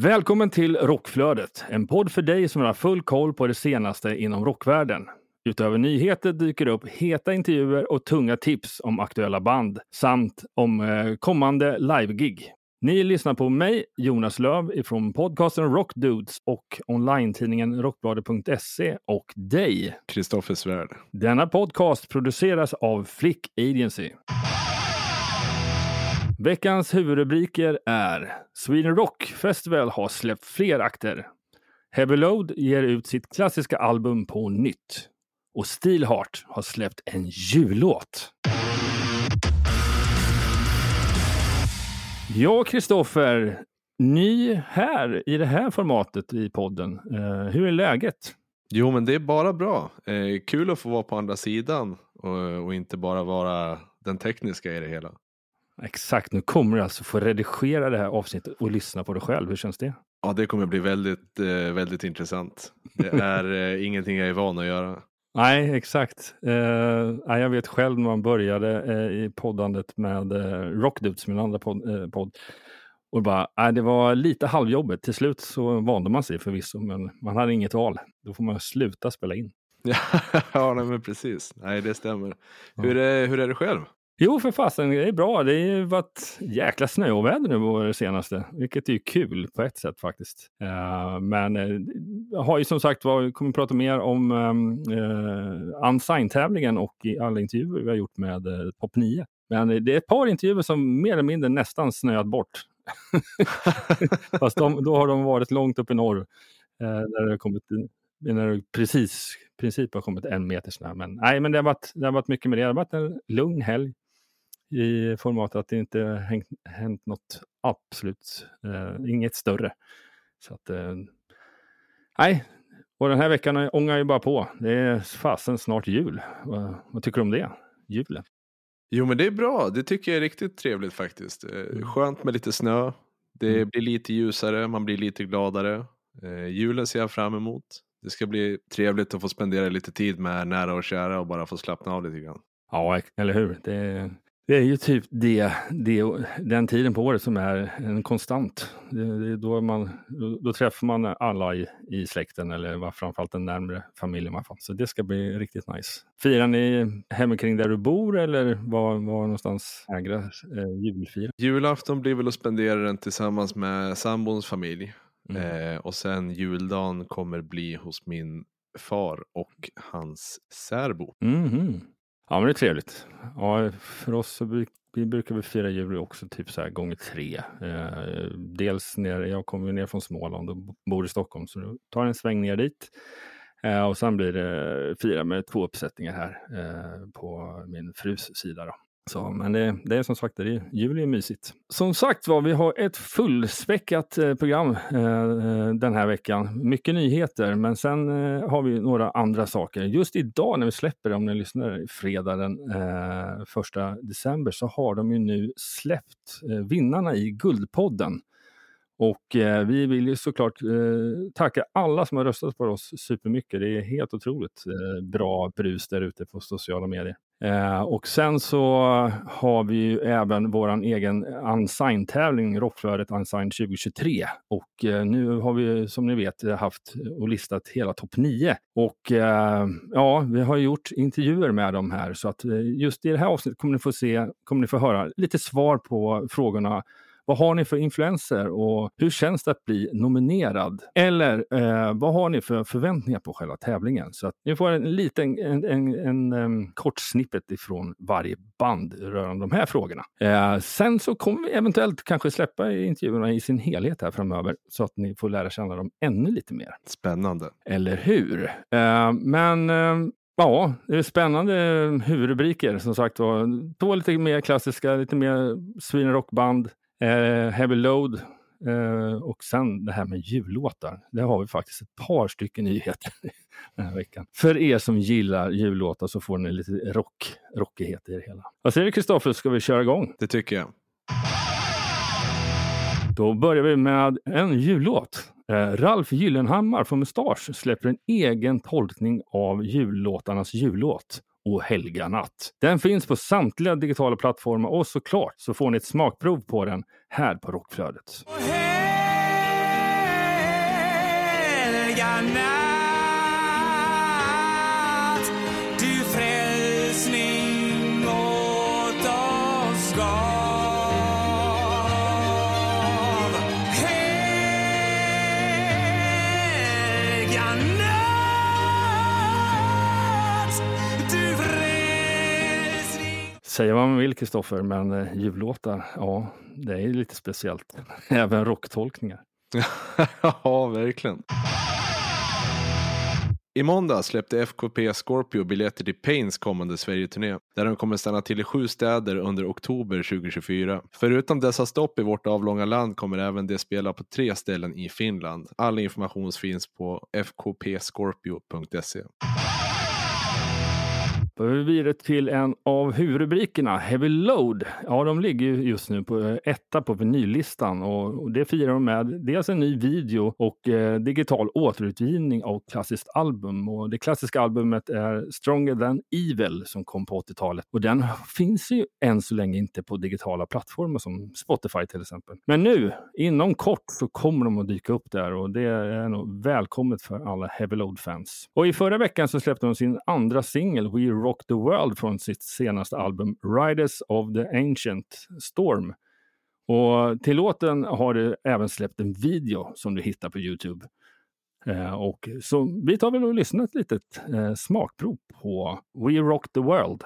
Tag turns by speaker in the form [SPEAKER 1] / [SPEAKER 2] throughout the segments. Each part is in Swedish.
[SPEAKER 1] Välkommen till Rockflödet, en podd för dig som vill ha full koll på det senaste inom rockvärlden. Utöver nyheter dyker det upp heta intervjuer och tunga tips om aktuella band samt om eh, kommande live-gig. Ni lyssnar på mig, Jonas Löv från podcasten Rockdudes och online-tidningen Rockbladet.se och dig.
[SPEAKER 2] Kristoffer Svärd.
[SPEAKER 1] Denna podcast produceras av Flick Agency. Veckans huvudrubriker är Sweden Rock Festival har släppt fler akter. Heavy Load ger ut sitt klassiska album på nytt. Och Steelheart har släppt en jullåt. Ja, Kristoffer. Ny här i det här formatet i podden. Eh, hur är läget?
[SPEAKER 2] Jo, men det är bara bra. Eh, kul att få vara på andra sidan och, och inte bara vara den tekniska i det hela.
[SPEAKER 1] Exakt, nu kommer du alltså få redigera det här avsnittet och lyssna på det själv. Hur känns det?
[SPEAKER 2] Ja, det kommer bli väldigt, eh, väldigt intressant. Det är eh, ingenting jag är van att göra.
[SPEAKER 1] Nej, exakt. Eh, jag vet själv när man började eh, i poddandet med eh, Rockdudes, min andra podd, eh, podd. Och bara, nej, det var lite halvjobbigt. Till slut så vande man sig förvisso, men man hade inget val. Då får man sluta spela in.
[SPEAKER 2] ja, nej, men precis. Nej, det stämmer. Hur, är, hur är det själv?
[SPEAKER 1] Jo, för fasen, det är bra. Det har ju varit jäkla snöoväder nu på det senaste, vilket är kul på ett sätt faktiskt. Uh, men uh, jag har ju som sagt var, kommer prata mer om uh, Unsigned-tävlingen och i alla intervjuer vi har gjort med uh, Pop 9. Men det är ett par intervjuer som mer eller mindre nästan snöat bort. Fast de, då har de varit långt upp i norr. Uh, när det har kommit, när det precis princip har kommit en meter snö. Men nej, men det har varit, det har varit mycket med det. Det har varit en lugn helg i formatet att det inte hänt, hänt något absolut, eh, inget större. Så att, eh, nej, och den här veckan ångar ju bara på. Det är fasen snart jul. Vad, vad tycker du om det? Julen?
[SPEAKER 2] Jo, men det är bra. Det tycker jag är riktigt trevligt faktiskt. Eh, skönt med lite snö. Det mm. blir lite ljusare, man blir lite gladare. Eh, julen ser jag fram emot. Det ska bli trevligt att få spendera lite tid med nära och kära och bara få slappna av lite grann.
[SPEAKER 1] Ja, eller hur? Det, det är ju typ det, det, den tiden på året som är en konstant. Det, det då, man, då, då, träffar man alla i, i släkten eller framförallt den närmre familjen. Man Så det ska bli riktigt nice. Firar ni hemikring där du bor eller var, var någonstans ägre eh, julfira?
[SPEAKER 2] Julafton blir väl att spendera den tillsammans med sambons familj. Mm. Eh, och sen juldagen kommer bli hos min far och hans särbo.
[SPEAKER 1] Mm. Ja, men det är trevligt. Ja, för oss så vi, vi brukar vi fira jul också typ så här gånger tre. Eh, dels ner, jag kommer ner från Småland och bor i Stockholm så då tar en sväng ner dit. Eh, och sen blir det fira med två uppsättningar här eh, på min frus sida. Då. Så, men det, det, är som sagt, det jul är mysigt. Som sagt var, vi har ett fullspäckat eh, program eh, eh, den här veckan. Mycket nyheter, men sen eh, har vi några andra saker. Just idag när vi släpper, om ni lyssnar fredag den eh, första december, så har de ju nu släppt eh, vinnarna i Guldpodden. Och eh, vi vill ju såklart eh, tacka alla som har röstat på oss supermycket. Det är helt otroligt eh, bra brus där ute på sociala medier. Eh, och sen så har vi ju även vår egen Unsigned-tävling, Rockflödet Unsigned 2023. Och eh, nu har vi som ni vet haft och listat hela topp 9. Och eh, ja, vi har gjort intervjuer med dem här så att eh, just i det här avsnittet kommer ni få se, kommer ni få höra lite svar på frågorna vad har ni för influenser och hur känns det att bli nominerad? Eller eh, vad har ni för förväntningar på själva tävlingen? Så att ni får en liten, en, en, en, en kort snippet ifrån varje band rörande de här frågorna. Eh, sen så kommer vi eventuellt kanske släppa intervjuerna i sin helhet här framöver så att ni får lära känna dem ännu lite mer.
[SPEAKER 2] Spännande.
[SPEAKER 1] Eller hur? Eh, men Ja, det är spännande huvudrubriker som sagt var. Två lite mer klassiska, lite mer Sweden Rockband. Eh, Heavy Load Eh, och sen det här med jullåtar. Där har vi faktiskt ett par stycken nyheter den här veckan. För er som gillar jullåtar så får ni lite rock, rockighet i det hela. Vad säger du Kristoffer, ska vi köra igång?
[SPEAKER 2] Det tycker jag.
[SPEAKER 1] Då börjar vi med en jullåt. Eh, Ralf Gyllenhammar från Mustasch släpper en egen tolkning av jullåtarnas jullåt och helga natt. Den finns på samtliga digitala plattformar och såklart så får ni ett smakprov på den här på Rockflödet.
[SPEAKER 3] Helga natt
[SPEAKER 1] Säga vad man vill Kristoffer, men eh, jullåtar, ja, det är lite speciellt. Även rocktolkningar.
[SPEAKER 2] ja, verkligen. I måndag släppte FKP Scorpio biljetter till Pains kommande Sverige-turné, där de kommer stanna till i sju städer under oktober 2024. Förutom dessa stopp i vårt avlånga land kommer även de spela på tre ställen i Finland. All information finns på fkpscorpio.se.
[SPEAKER 1] Då är vi vidare till en av huvudrubrikerna, Heavy Load. Ja, de ligger just nu på eh, etta på vinyllistan och och det firar de med dels en ny video och eh, digital återutgivning av klassiskt album. Och det klassiska albumet är Stronger than Evil som kom på 80-talet och den finns ju än så länge inte på digitala plattformar som Spotify till exempel. Men nu, inom kort, så kommer de att dyka upp där och det är nog välkommet för alla Heavy Load-fans. Och i förra veckan så släppte de sin andra singel We Rock the World från sitt senaste album Riders of the Ancient Storm. Och till låten har det även släppt en video som du hittar på Youtube. Eh, och så vi tar väl och lyssnar ett litet eh, smakprov på We Rock the World.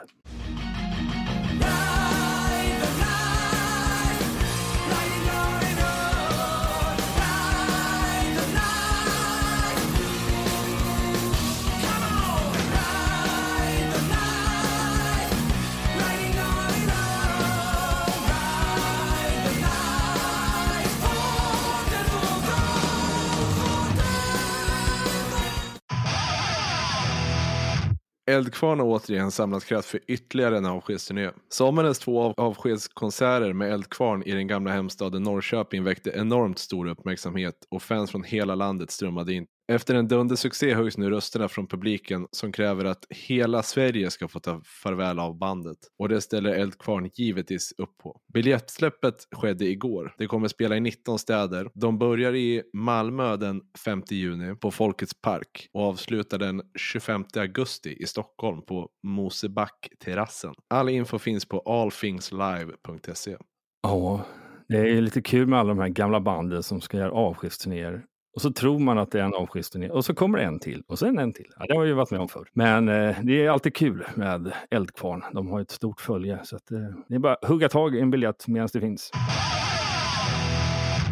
[SPEAKER 2] Eldkvarn har återigen samlat kraft för ytterligare en avskedsturné. Sommarens två av- avskedskonserter med Eldkvarn i den gamla hemstaden Norrköping väckte enormt stor uppmärksamhet och fans från hela landet strömmade in. Efter en dundersuccé höjs nu rösterna från publiken som kräver att hela Sverige ska få ta farväl av bandet. Och det ställer Eldkvarn givetvis upp på. Biljettsläppet skedde igår. Det kommer spela i 19 städer. De börjar i Malmö den 5 juni på Folkets park och avslutar den 25 augusti i Stockholm på Mosebackterrassen. All info finns på allthingslive.se.
[SPEAKER 1] Ja, det är lite kul med alla de här gamla banden som ska göra avskedsturnéer. Och så tror man att det är en avskedsturné och så kommer det en till och sen en till. Ja, det har vi ju varit med om förr. Men eh, det är alltid kul med Eldkvarn. De har ett stort följe så att, eh, det är bara att hugga tag i en biljett medan det finns.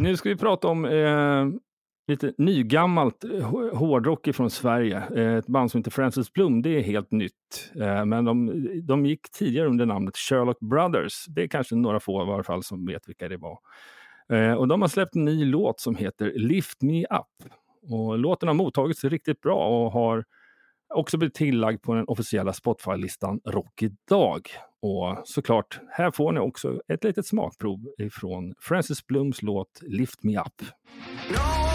[SPEAKER 1] Nu ska vi prata om eh, lite nygammalt eh, hårdrock från Sverige. Eh, ett band som heter Francis Blum, det är helt nytt. Eh, men de, de gick tidigare under namnet Sherlock Brothers. Det är kanske några få i varje fall som vet vilka det var. Eh, och de har släppt en ny låt som heter Lift Me Up. Och låten har mottagits riktigt bra och har också blivit tillagd på den officiella Spotify-listan Rock idag. Och såklart, här får ni också ett litet smakprov ifrån Francis Blums låt Lift Me Up.
[SPEAKER 3] No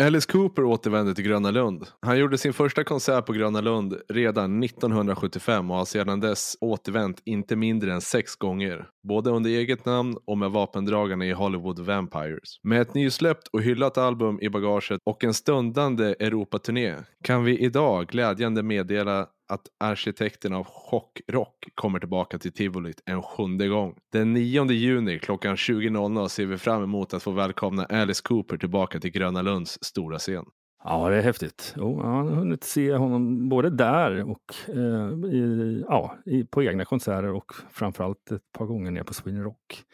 [SPEAKER 2] Alice Cooper återvände till Gröna Lund. Han gjorde sin första konsert på Gröna Lund redan 1975 och har sedan dess återvänt inte mindre än sex gånger. Både under eget namn och med vapendragarna i Hollywood Vampires. Med ett nysläppt och hyllat album i bagaget och en stundande Europaturné kan vi idag glädjande meddela att arkitekten av chockrock kommer tillbaka till tivolit en sjunde gång. Den 9 juni klockan 20.00 ser vi fram emot att få välkomna Alice Cooper tillbaka till Gröna Lunds stora scen.
[SPEAKER 1] Ja, det är häftigt. Jo, jag har hunnit se honom både där och eh, i, ja, i, på egna konserter och framförallt ett par gånger ner på Sweden Rock.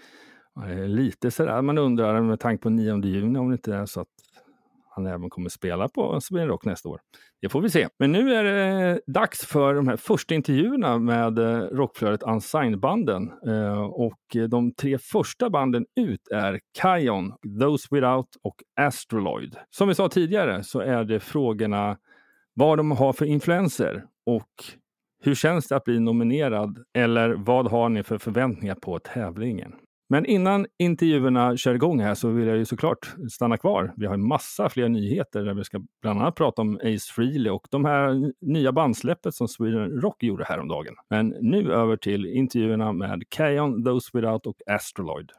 [SPEAKER 1] Eh, lite sådär, man undrar med tanke på 9 juni om det inte är så att han även kommer spela på Sweden Rock nästa år. Det får vi se. Men nu är det dags för de här första intervjuerna med eh, Rockflödet Unsigned-banden. Eh, och de tre första banden ut är Kion, Those Without och Astroloid. Som vi sa tidigare så är det frågorna vad de har för influenser och hur känns det att bli nominerad eller vad har ni för förväntningar på tävlingen? Men innan intervjuerna kör igång här så vill jag ju såklart stanna kvar. Vi har en massa fler nyheter där vi ska bland annat prata om Ace Frehley och de här nya bandsläppet som Sweden Rock gjorde häromdagen. Men nu över till intervjuerna med Kayon, Those Without och Astroloid.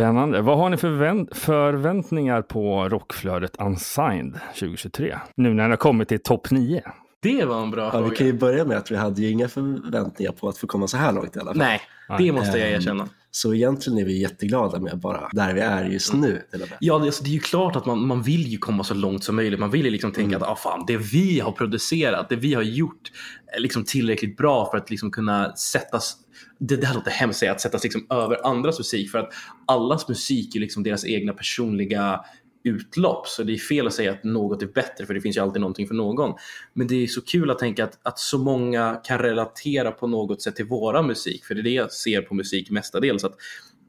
[SPEAKER 1] Spännande. Vad har ni för vänt- förväntningar på Rockflödet Unsigned 2023? Nu när ni har kommit till topp 9.
[SPEAKER 4] Det var en bra
[SPEAKER 5] Ja,
[SPEAKER 4] fråga.
[SPEAKER 5] vi kan ju börja med att vi hade ju inga förväntningar på att få komma så här långt i alla fall.
[SPEAKER 4] Nej, det måste jag erkänna.
[SPEAKER 5] Så egentligen är vi jätteglada med bara där vi är just nu.
[SPEAKER 4] Ja, det, alltså, det är ju klart att man, man vill ju komma så långt som möjligt. Man vill ju liksom tänka att ah, fan, det vi har producerat, det vi har gjort är liksom tillräckligt bra för att liksom kunna sättas det, det här låter hemskt att säga, att sättas liksom över andras musik för att allas musik är liksom deras egna personliga utlopp. Så det är fel att säga att något är bättre för det finns ju alltid någonting för någon. Men det är så kul att tänka att, att så många kan relatera på något sätt till våra musik. För det är det jag ser på musik mestadels. Att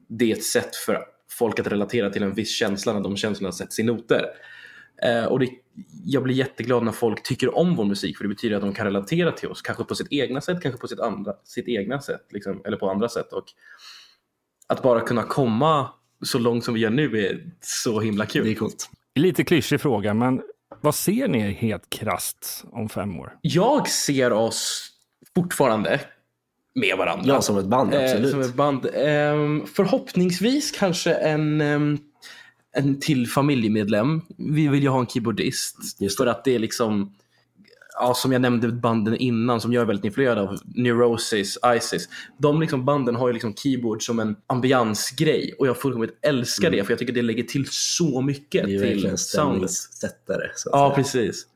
[SPEAKER 4] det är ett sätt för folk att relatera till en viss känsla när de känslorna sätts i noter. Eh, och det, jag blir jätteglad när folk tycker om vår musik för det betyder att de kan relatera till oss. Kanske på sitt egna sätt, kanske på sitt, andra, sitt egna sätt. Liksom, eller på andra sätt. Och att bara kunna komma så långt som vi gör nu är så himla kul.
[SPEAKER 5] Det är coolt.
[SPEAKER 1] Lite klyschig fråga, men vad ser ni helt krasst om fem år?
[SPEAKER 4] Jag ser oss fortfarande med varandra.
[SPEAKER 5] Ja, som ett band,
[SPEAKER 4] Eh,
[SPEAKER 5] absolut.
[SPEAKER 4] som ett band. Ehm, förhoppningsvis kanske en, ehm, en till familjemedlem. Vi vill ju ha en keyboardist. För att det är liksom, ja, som jag nämnde banden innan som jag är väldigt influerad av, Neurosis, Isis. De liksom banden har ju liksom keyboard som en ambiansgrej och jag fullkomligt älskar det för jag tycker det lägger till så mycket
[SPEAKER 5] Mm. Det
[SPEAKER 4] till soundet.
[SPEAKER 5] stämningssättare. Så
[SPEAKER 4] Ja,
[SPEAKER 5] säga.
[SPEAKER 4] precis.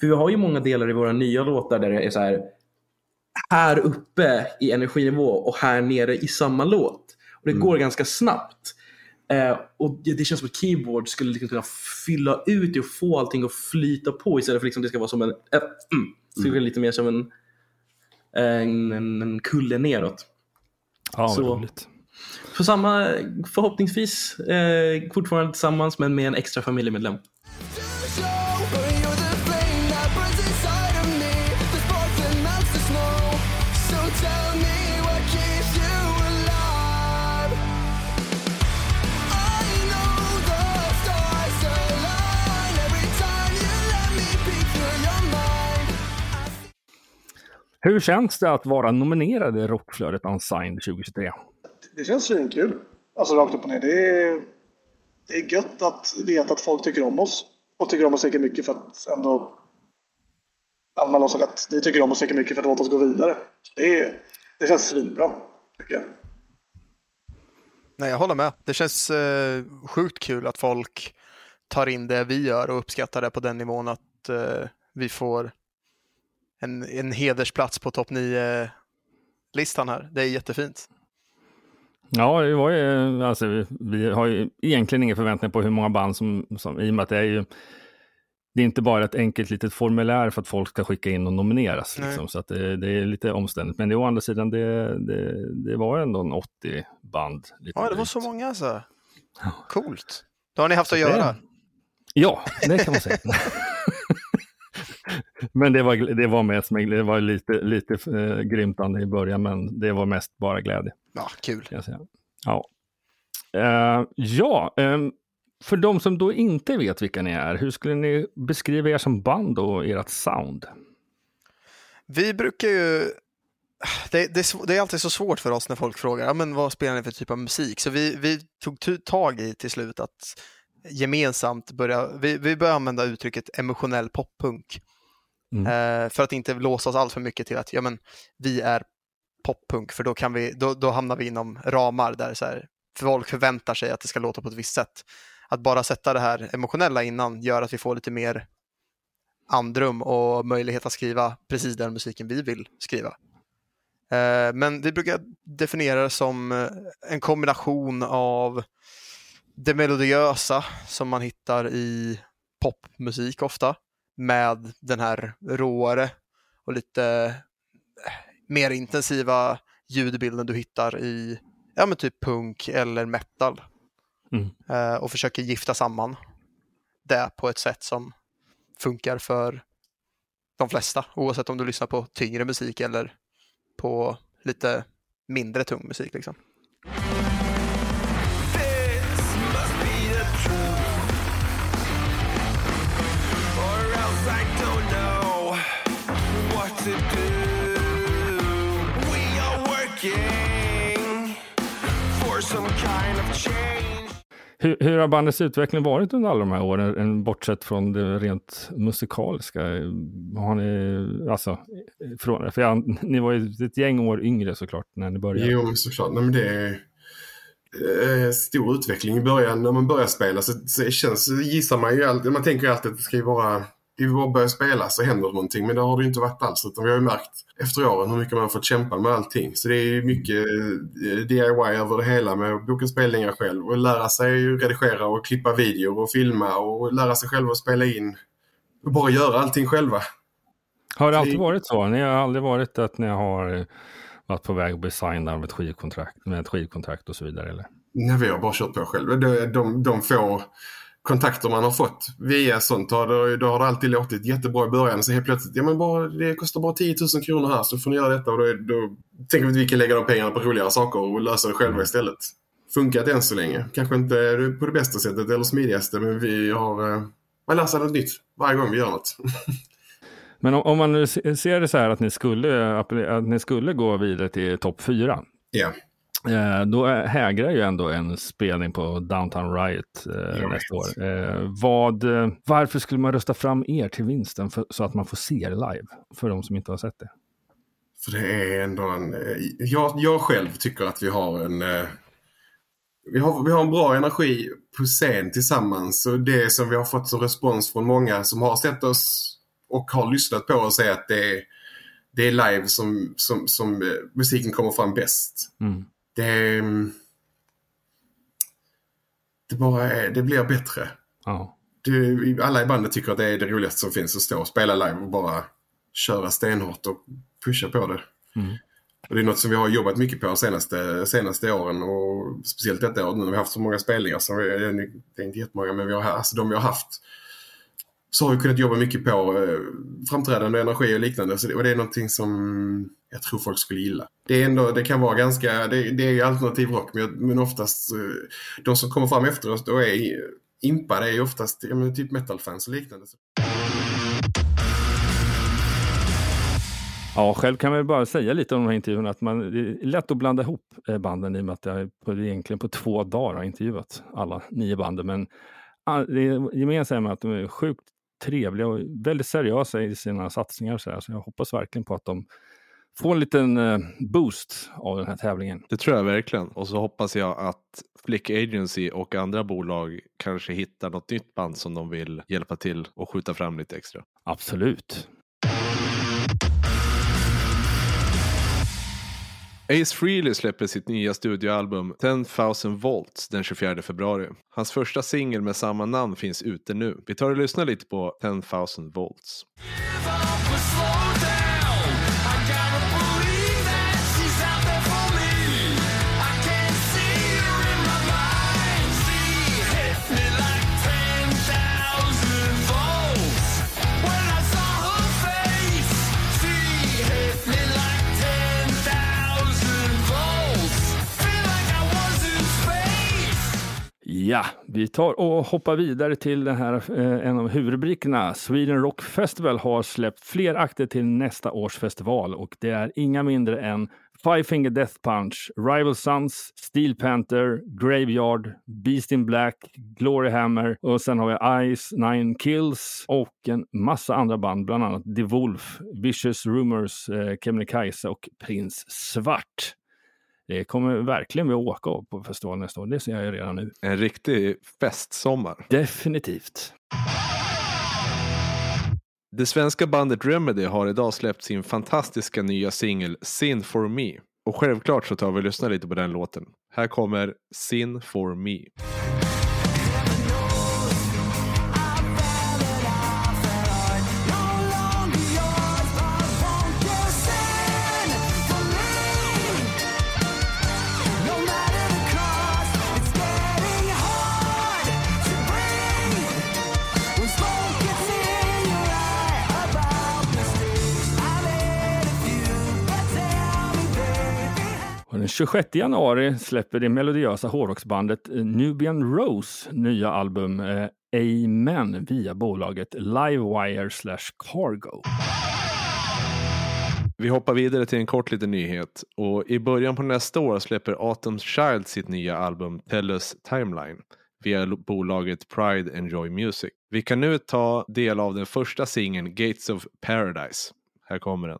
[SPEAKER 4] För vi har ju många delar i våra nya låtar där det är så här här uppe i energinivå och här nere i samma låt. Och det går ganska snabbt. Eh, och det, det känns som att keyboard skulle liksom kunna fylla ut det och få allting att flyta på istället för liksom det ska vara som en... Ett, mm, så det blir lite mer som en, en, en, en kulle neråt.
[SPEAKER 1] Ja,
[SPEAKER 4] Så-
[SPEAKER 1] vad roligt.
[SPEAKER 4] Så samma, förhoppningsvis eh, fortfarande tillsammans men med en extra familjemedlem.
[SPEAKER 1] Hur känns det att vara nominerad i Rockflödet Unsigned 2023?
[SPEAKER 6] Det känns svinkul. Alltså rakt upp och ner. Det är, det är gött att veta att folk tycker om oss. Och tycker om oss lika mycket för att ändå anmäla oss att ni tycker om oss lika mycket för att låta oss gå vidare. Det, är, det känns svinbra, tycker jag.
[SPEAKER 7] Nej, jag håller med. Det känns eh, sjukt kul att folk tar in det vi gör och uppskattar det på den nivån att eh, vi får en, en hedersplats på topp 9-listan här. Det är jättefint.
[SPEAKER 1] Ja, det var ju, alltså, vi, har ju egentligen inga förväntningar på hur många band som, som i och med att det är ju det är inte bara ett enkelt litet formulär för att folk ska skicka in och nomineras. Liksom, så att det, det är lite omständigt. Men det, å andra sidan, det, det, det var ändå en 80 band. Lite
[SPEAKER 7] Ja, det var så många alltså. Coolt. Då har ni haft att
[SPEAKER 1] det-
[SPEAKER 7] göra.
[SPEAKER 1] Ja, det kan man säga. men det var, det var mest med, det var lite, lite eh, grymtande i början, men det var mest bara glädje.
[SPEAKER 7] Ja, kul.
[SPEAKER 1] Ja, Eh, ja ehm, för de som då inte vet vilka ni är, hur skulle ni beskriva er som band och ert sound?
[SPEAKER 7] Vi brukar ju det, det, det är alltid så svårt för oss när folk frågar ja, men vad spelar ni för typ av musik. Så vi, vi tog tag i till slut att gemensamt börja, vi, vi började använda uttrycket emotionell poppunk.
[SPEAKER 1] Mm.
[SPEAKER 7] Eh, för att inte låsa oss allt för mycket till att ja, men, vi är poppunk, för då, kan vi, då, då hamnar vi inom ramar där så här, folk förväntar sig att det ska låta på ett visst sätt. Att bara sätta det här emotionella innan gör att vi får lite mer andrum och möjlighet att skriva precis den musiken vi vill skriva. Eh, Men vi brukar definiera det som eh, en kombination av det melodiösa som man hittar i popmusik ofta med den här råare och lite eh, mer intensiva ljudbilden du hittar i ja, men typ punk eller metal.
[SPEAKER 1] Mm.
[SPEAKER 7] Eh, Och försöker gifta samman det på ett sätt som funkar för de flesta, oavsett om du lyssnar på tyngre musik eller på lite mindre tung musik. Liksom.
[SPEAKER 1] Hur, hur har bandets utveckling varit under alla de här åren, bortsett från det rent musikaliska? Har ni, alltså, från, för jag, ni var ju ett gäng år yngre såklart när ni började.
[SPEAKER 8] Jo, såklart. Nej, men det är eh, stor utveckling i början. När man börjar spela så, så känns, gissar man ju alltid, man tänker ju alltid att det ska ju vara det är bara att börja spela så händer någonting. Men det har det ju inte varit alls. Utan vi har ju märkt efter åren hur mycket man har fått kämpa med allting. Så det är mycket eh, DIY över det hela med att boka spelningar själv och lära sig redigera och klippa videor och filma och lära sig själv att spela in. Och bara göra allting själva.
[SPEAKER 1] Har det alltid varit så? Ni har aldrig varit att ni har varit på väg att bli signade av ett skivkontrakt, med ett skivkontrakt och så vidare? Eller?
[SPEAKER 8] Nej, vi har bara kört på själva. De, de, de få kontakter man har fått via sånt då har det alltid låtit jättebra i början. Så helt plötsligt, ja men bara, det kostar bara 10 000 kronor här så får ni göra detta. Och då, då tänker vi att vi kan lägga de pengarna på roligare saker och lösa det själva istället. Funkat än så länge. Kanske inte på det bästa sättet eller smidigaste men vi har, eh, man lär sig något nytt varje gång vi gör något.
[SPEAKER 1] Men om, om man nu se- ser det så här att ni skulle, att ni skulle gå vidare till topp fyra.
[SPEAKER 8] Ja.
[SPEAKER 1] Eh, då hägrar ju ändå en spelning på Downtown Riot eh,
[SPEAKER 8] Jag
[SPEAKER 1] nästa år. Eh, vad, eh, varför skulle man rösta fram er till vinsten för, så att man får se er live? För de som inte har sett det.
[SPEAKER 8] För det är ändå en... eh, Jag, jag själv tycker att vi har en... eh, Vi har, vi har en bra energi på scen tillsammans och det som vi har fått som respons från många som har sett oss och har lyssnat på oss är att det är, det är live som, som, som musiken kommer fram bäst.
[SPEAKER 1] Mm.
[SPEAKER 8] Det, mm, det bara är, det blir bättre.
[SPEAKER 1] Ja.
[SPEAKER 8] Du, alla i bandet tycker att det är det roligaste som finns att stå och spela live och bara köra stenhårt och pusha på det.
[SPEAKER 1] Mm.
[SPEAKER 8] Och det är något som vi har jobbat mycket på de senaste, senaste åren och speciellt detta år nu när vi har haft så många spelningar. Så vi, det är inte jättemånga men vi har, alltså de vi har haft så har vi kunnat jobba mycket på eh, framträdande energi och liknande. Så det, och det är någonting som jag tror folk skulle gilla. Det, är ändå, det kan vara ganska, det, det är ju alternativ rock men, men oftast eh, de som kommer fram efter oss då är impade är ju oftast ja, men typ metalfans och liknande.
[SPEAKER 1] Ja, själv kan jag bara säga lite om de här intervjuerna att man, det är lätt att blanda ihop eh, banden i och med att jag på, egentligen på två dagar har intervjuat alla nio banden. Men ah, det gemensamma är med att de är sjukt trevliga och väldigt seriösa i sina satsningar. Så, här. så jag hoppas verkligen på att de får en liten eh, boost av den här tävlingen.
[SPEAKER 2] Det tror jag verkligen. Och så hoppas jag att Flick Agency och andra bolag kanske hittar något nytt band som de vill hjälpa till och skjuta fram lite extra.
[SPEAKER 1] Absolut.
[SPEAKER 2] Ace Frehley släpper sitt nya studioalbum 10,000 volts den 24 februari. Hans första singel med samma namn finns ute nu. Vi tar och lyssnar lite på 10,000 volts.
[SPEAKER 1] Ja, vi tar och hoppar vidare till den här, eh, en av huvudrubrikerna. Sweden Rock Festival har släppt fler akter till nästa års festival och det är inga mindre än Five Finger Death Punch, Rival Sons, Steel Panther, Graveyard, Beast in Black, Glory Hammer och sen har vi Ice, Nine Kills och en massa andra band, bland annat The Wolf, Vicious Rumors, eh, Kebnekaise och Prins Svart. Det kommer verkligen vi åka av på festivalen nästa år, det ser jag ju redan nu.
[SPEAKER 2] En riktig festsommar.
[SPEAKER 1] Definitivt.
[SPEAKER 2] Det svenska bandet Remedy har idag släppt sin fantastiska nya singel Sin for Me. Och självklart så tar vi och lyssnar lite på den låten. Här kommer Sin for Me.
[SPEAKER 1] 26 januari släpper det melodiösa hårdrocksbandet Nubian Rose nya album eh, Amen via bolaget Livewire slash Cargo.
[SPEAKER 2] Vi hoppar vidare till en kort liten nyhet. Och I början på nästa år släpper Autumn Child sitt nya album Tellus Timeline via bolaget Pride Enjoy Music. Vi kan nu ta del av den första singeln Gates of Paradise. Här kommer den.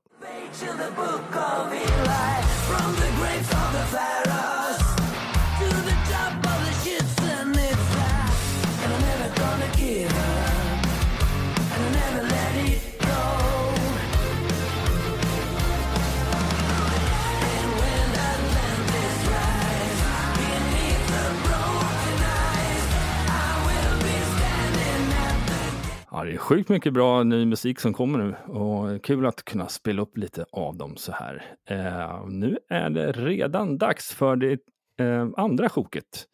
[SPEAKER 1] Det är sjukt mycket bra ny musik som kommer nu och kul att kunna spela upp lite av dem så här. Eh, nu är det redan dags för det eh, andra sjoket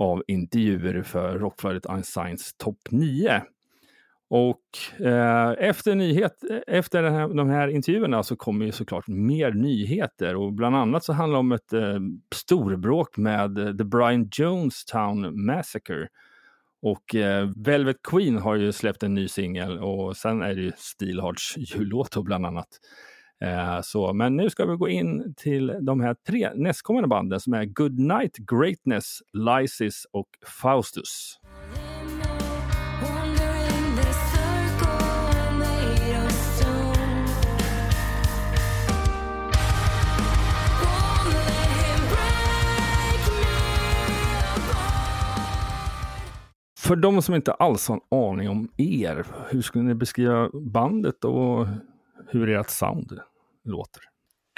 [SPEAKER 1] av intervjuer för Rockflödet Einsteins topp 9. Och eh, efter, nyhet, efter den här, de här intervjuerna så kommer ju såklart mer nyheter och bland annat så handlar det om ett eh, storbråk med eh, The Brian Jonestown Massacre och eh, Velvet Queen har ju släppt en ny singel och sen är det ju Steelhearts jullåt då bland annat. Eh, så, men nu ska vi gå in till de här tre nästkommande banden som är Goodnight Greatness, Lysis och Faustus. För de som inte alls har en aning om er, hur skulle ni beskriva bandet och hur ert sound låter?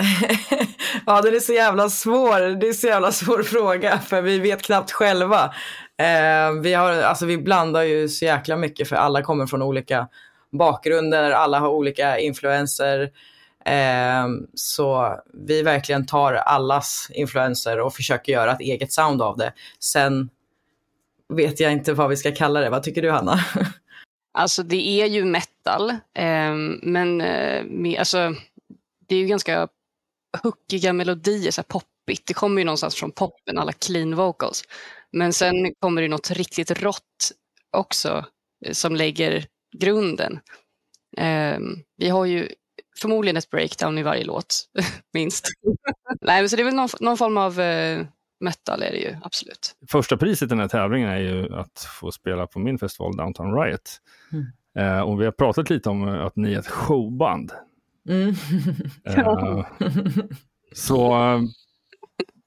[SPEAKER 9] ja, den är så jävla svår. Det är så jävla svår fråga, för vi vet knappt själva. Eh, vi, har, alltså, vi blandar ju så jäkla mycket, för alla kommer från olika bakgrunder, alla har olika influenser. Eh, så vi verkligen tar allas influenser och försöker göra ett eget sound av det. Sen vet jag inte vad vi ska kalla det. Vad tycker du, Hanna?
[SPEAKER 10] Alltså det är ju metal, eh, men eh, med, alltså, det är ju ganska hookiga melodier, så här poppigt. Det kommer ju någonstans från poppen, alla clean vocals. Men sen kommer det något riktigt rått också eh, som lägger grunden. Eh, vi har ju förmodligen ett breakdown i varje låt, minst. Nej, men så det är väl någon, någon form av eh, metal är det ju, absolut.
[SPEAKER 1] Första priset i den här tävlingen är ju att få spela på min festival Downtown Riot.
[SPEAKER 9] Mm.
[SPEAKER 1] Eh, och vi har pratat lite om att ni är ett showband.
[SPEAKER 9] Mm.
[SPEAKER 1] Eh, så eh,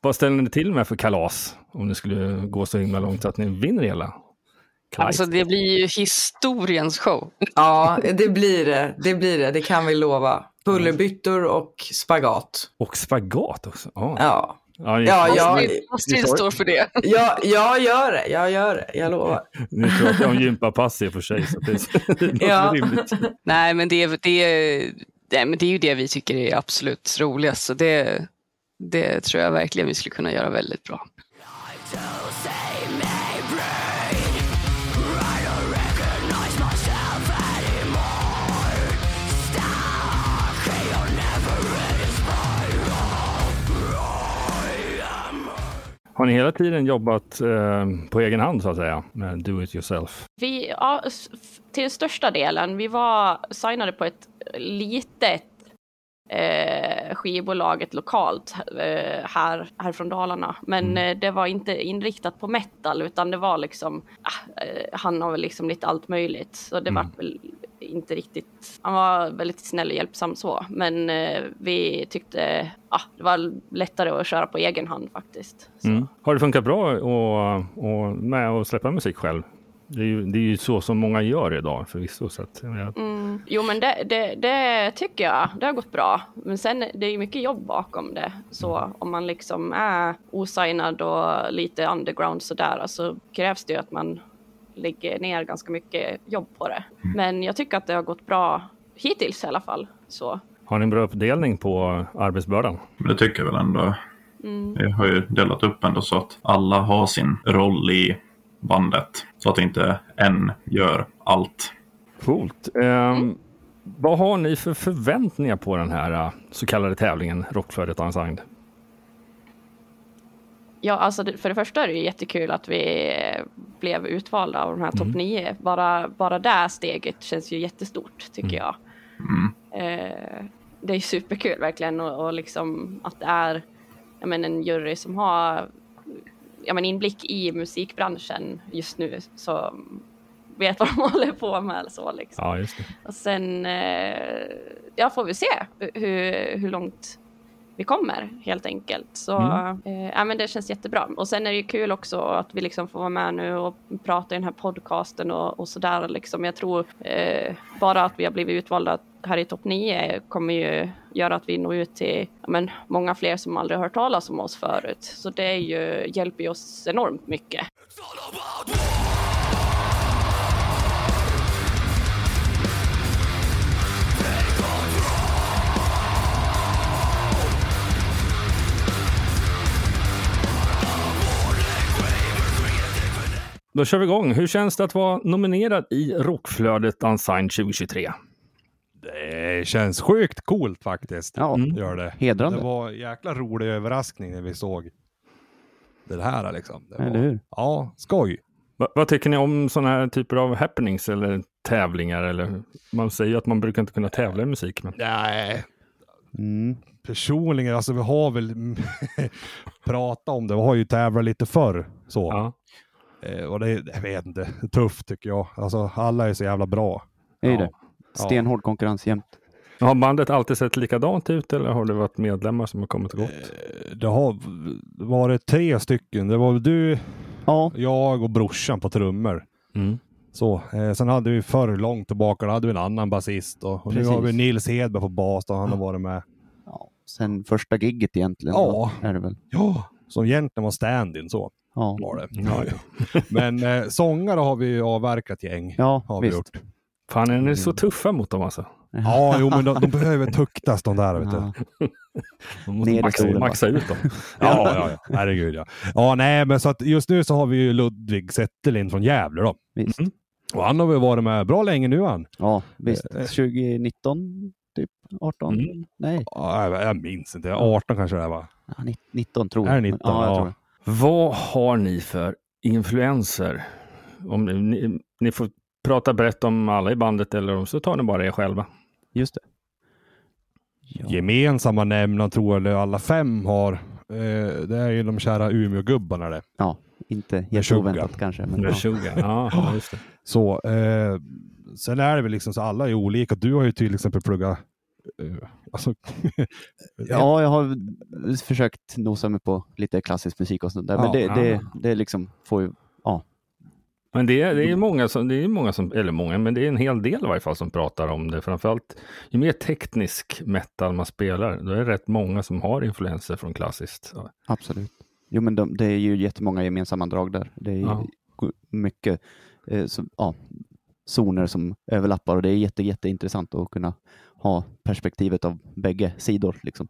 [SPEAKER 1] vad ställer ni till med för kalas om ni skulle gå så himla långt att ni vinner hela?
[SPEAKER 10] Alltså det blir ju historiens show.
[SPEAKER 9] Ja, det blir det. Det blir det, det kan vi lova. Pullerbyttor och spagat.
[SPEAKER 1] Och spagat också? Ah.
[SPEAKER 9] Ja.
[SPEAKER 1] Ja, ni-
[SPEAKER 9] Ja, jag,
[SPEAKER 10] Astrid, Astrid står för det.
[SPEAKER 9] ja, jag gör det, jag gör det, jag lovar.
[SPEAKER 1] Ni pratar om gympapass i och för sig, så det, det
[SPEAKER 9] Ja.
[SPEAKER 1] rimligt.
[SPEAKER 10] Nej, men det, är- det, nej, men det är ju det vi tycker är absolut roligast. Så det, det tror jag verkligen vi skulle kunna göra väldigt bra.
[SPEAKER 1] Har ni hela tiden jobbat eh, på egen hand så att säga? Med do it yourself?
[SPEAKER 11] Vi, ja, till största delen. Vi var signade på ett litet eh, skivbolag, ett lokalt eh, här, här från Dalarna. Men eh, det var inte inriktat på metal utan det var liksom, ah, eh, han har väl liksom lite allt möjligt. Så det var väl inte riktigt, han var väldigt snäll och hjälpsam så. Men eh, vi tyckte, ah, det var lättare att köra på egen hand faktiskt.
[SPEAKER 1] Mm. Har det funkat bra och, och med att släppa musik själv? Det är, ju, det är ju så som många gör idag förvisso. Så att, jag,
[SPEAKER 11] Mm. Jo men det, det, det tycker jag, det har gått bra. Men sen det är ju mycket jobb bakom det. Så om man liksom är osignad och lite underground sådär så krävs det ju att man lägger ner ganska mycket jobb på det. Men jag tycker att det har gått bra hittills i alla fall. Så.
[SPEAKER 1] har ni en bra uppdelning på arbetsbördan?
[SPEAKER 12] Men det tycker jag väl ändå.
[SPEAKER 11] Mm.
[SPEAKER 12] Vi har ju delat upp ändå så att alla har sin roll i bandet. Så att inte en gör allt.
[SPEAKER 1] Coolt. Ehm, Vad har ni för förväntningar på den här eh, så kallade tävlingen Rockflödet Unsigned?
[SPEAKER 11] Ja, alltså för det första är det ju jättekul att vi blev utvalda av de här topp nio. Bara, bara det steget känns ju jättestort tycker jag. Eh, det är superkul verkligen och, och liksom att det är jag men, en jury som har ja, men, inblick i musikbranschen just nu så vet vad de håller på med. Så, liksom.
[SPEAKER 1] Ja, just det.
[SPEAKER 11] Och sen eh, ja, får vi se hur, hur långt vi kommer helt enkelt. Så
[SPEAKER 1] Mm.
[SPEAKER 11] eh, ja, men det känns jättebra. Och sen är det ju kul också att vi liksom får vara med nu och prata i den här podcasten och, och sådär. Liksom. Jag tror eh, bara att vi har blivit utvalda här i topp 9 kommer ju göra att vi når ut till ja, men, många fler som aldrig har hört talas om oss förut. Så det är ju, hjälper ju oss enormt mycket.
[SPEAKER 1] Då kör vi igång. Hur känns det att vara nominerad i Rockflödet Unsigned 2023?
[SPEAKER 13] Det känns sjukt coolt faktiskt.
[SPEAKER 14] Ja,
[SPEAKER 13] Gör det.
[SPEAKER 14] hedrande.
[SPEAKER 13] Det var en jäkla rolig överraskning när vi såg det här liksom. Det var,
[SPEAKER 14] Eller hur?
[SPEAKER 13] Ja, skoj.
[SPEAKER 1] Va, vad tycker ni om sådana här typer av happenings eller tävlingar? Eller, man säger ju att man brukar inte kunna tävla i musik. Men...
[SPEAKER 13] Nej.
[SPEAKER 14] Mm.
[SPEAKER 13] Personligen, alltså vi har väl pratat om det. Vi har ju tävlat lite förr. Så. Eh, och det är, jag vet inte, tufft tycker jag. Alltså alla är så jävla bra.
[SPEAKER 14] Är
[SPEAKER 13] Ja.
[SPEAKER 14] det. Stenhård konkurrens jämt.
[SPEAKER 1] Har bandet alltid sett likadant ut eller har det varit medlemmar som har kommit och gått?
[SPEAKER 13] Det har varit tre stycken. Det var du, jag och brorsan på trummor.
[SPEAKER 1] Mm.
[SPEAKER 13] Så, eh, sen hade vi förr långt tillbaka, då hade vi en annan basist. Och, och nu har vi Nils Hedberg på bas, och han har varit med.
[SPEAKER 14] Sen första gigget egentligen.
[SPEAKER 13] Ja.
[SPEAKER 14] Är det väl.
[SPEAKER 13] Ja, som egentligen var stand-in så.
[SPEAKER 14] Ja.
[SPEAKER 13] Var det.
[SPEAKER 1] Ja,
[SPEAKER 13] Men eh, sångare har vi ju avverkat gäng.
[SPEAKER 14] Ja,
[SPEAKER 13] har vi
[SPEAKER 14] visst.
[SPEAKER 13] gjort.
[SPEAKER 1] Fan, är ni så tuffa mot dem alltså?
[SPEAKER 13] Ja, jo, men de, de behöver tuktas de där. Vet du.
[SPEAKER 1] Man måste maxa, maxa ut dem.
[SPEAKER 13] Ja, ja, ja. Herregud ja. Ja, nej, men så att just nu så har vi ju Ludvig Zetterlind från Gävle då.
[SPEAKER 14] Visst.
[SPEAKER 13] Och han har väl varit med bra länge nu han.
[SPEAKER 14] Ja, visst.
[SPEAKER 13] Eh, eh.
[SPEAKER 14] 2019, typ 18?
[SPEAKER 13] Mm.
[SPEAKER 14] Nej,
[SPEAKER 13] Ja, jag, jag minns inte. 18 kanske det är va?
[SPEAKER 14] ja, ni- 19 tror
[SPEAKER 13] Är
[SPEAKER 14] jag.
[SPEAKER 13] det 19?
[SPEAKER 14] Ja, jag
[SPEAKER 13] Ja.
[SPEAKER 14] tror det.
[SPEAKER 1] Vad har ni för influenser? Om ni, ni, ni får prata brett om alla i bandet eller om så tar ni bara er själva.
[SPEAKER 14] Just det.
[SPEAKER 13] Gemensamma nämnaren tror jag eller alla fem har. Eh, det är ju de kära Umeå-gubbarna det.
[SPEAKER 14] Ja, inte
[SPEAKER 13] Meshuggah.
[SPEAKER 14] jätteoväntat kanske. Men, ja.
[SPEAKER 1] Meshuggah, ja, ja, just det.
[SPEAKER 13] Så, eh, sen är det väl liksom så alla är olika. Du har ju till exempel pluggat alltså,
[SPEAKER 14] ja, jag har försökt nosa mig på lite klassisk musik och sånt där. Men
[SPEAKER 1] Ja.
[SPEAKER 14] det, det,
[SPEAKER 1] Ja.
[SPEAKER 14] det liksom får ju, ja.
[SPEAKER 1] Men det, är- det är många som, det är många som, eller många, men det är en hel del i varje fall som pratar om det. Framförallt ju mer teknisk metal man spelar, då är det rätt många som har influenser från klassiskt. Ja.
[SPEAKER 14] Absolut. Jo, men de, det är ju jättemånga gemensamma drag där. Det är ju
[SPEAKER 1] Ja.
[SPEAKER 14] mycket eh, så, ja, zoner som överlappar och det är jätte, jätteintressant att kunna ha perspektivet av bägge sidor. Liksom.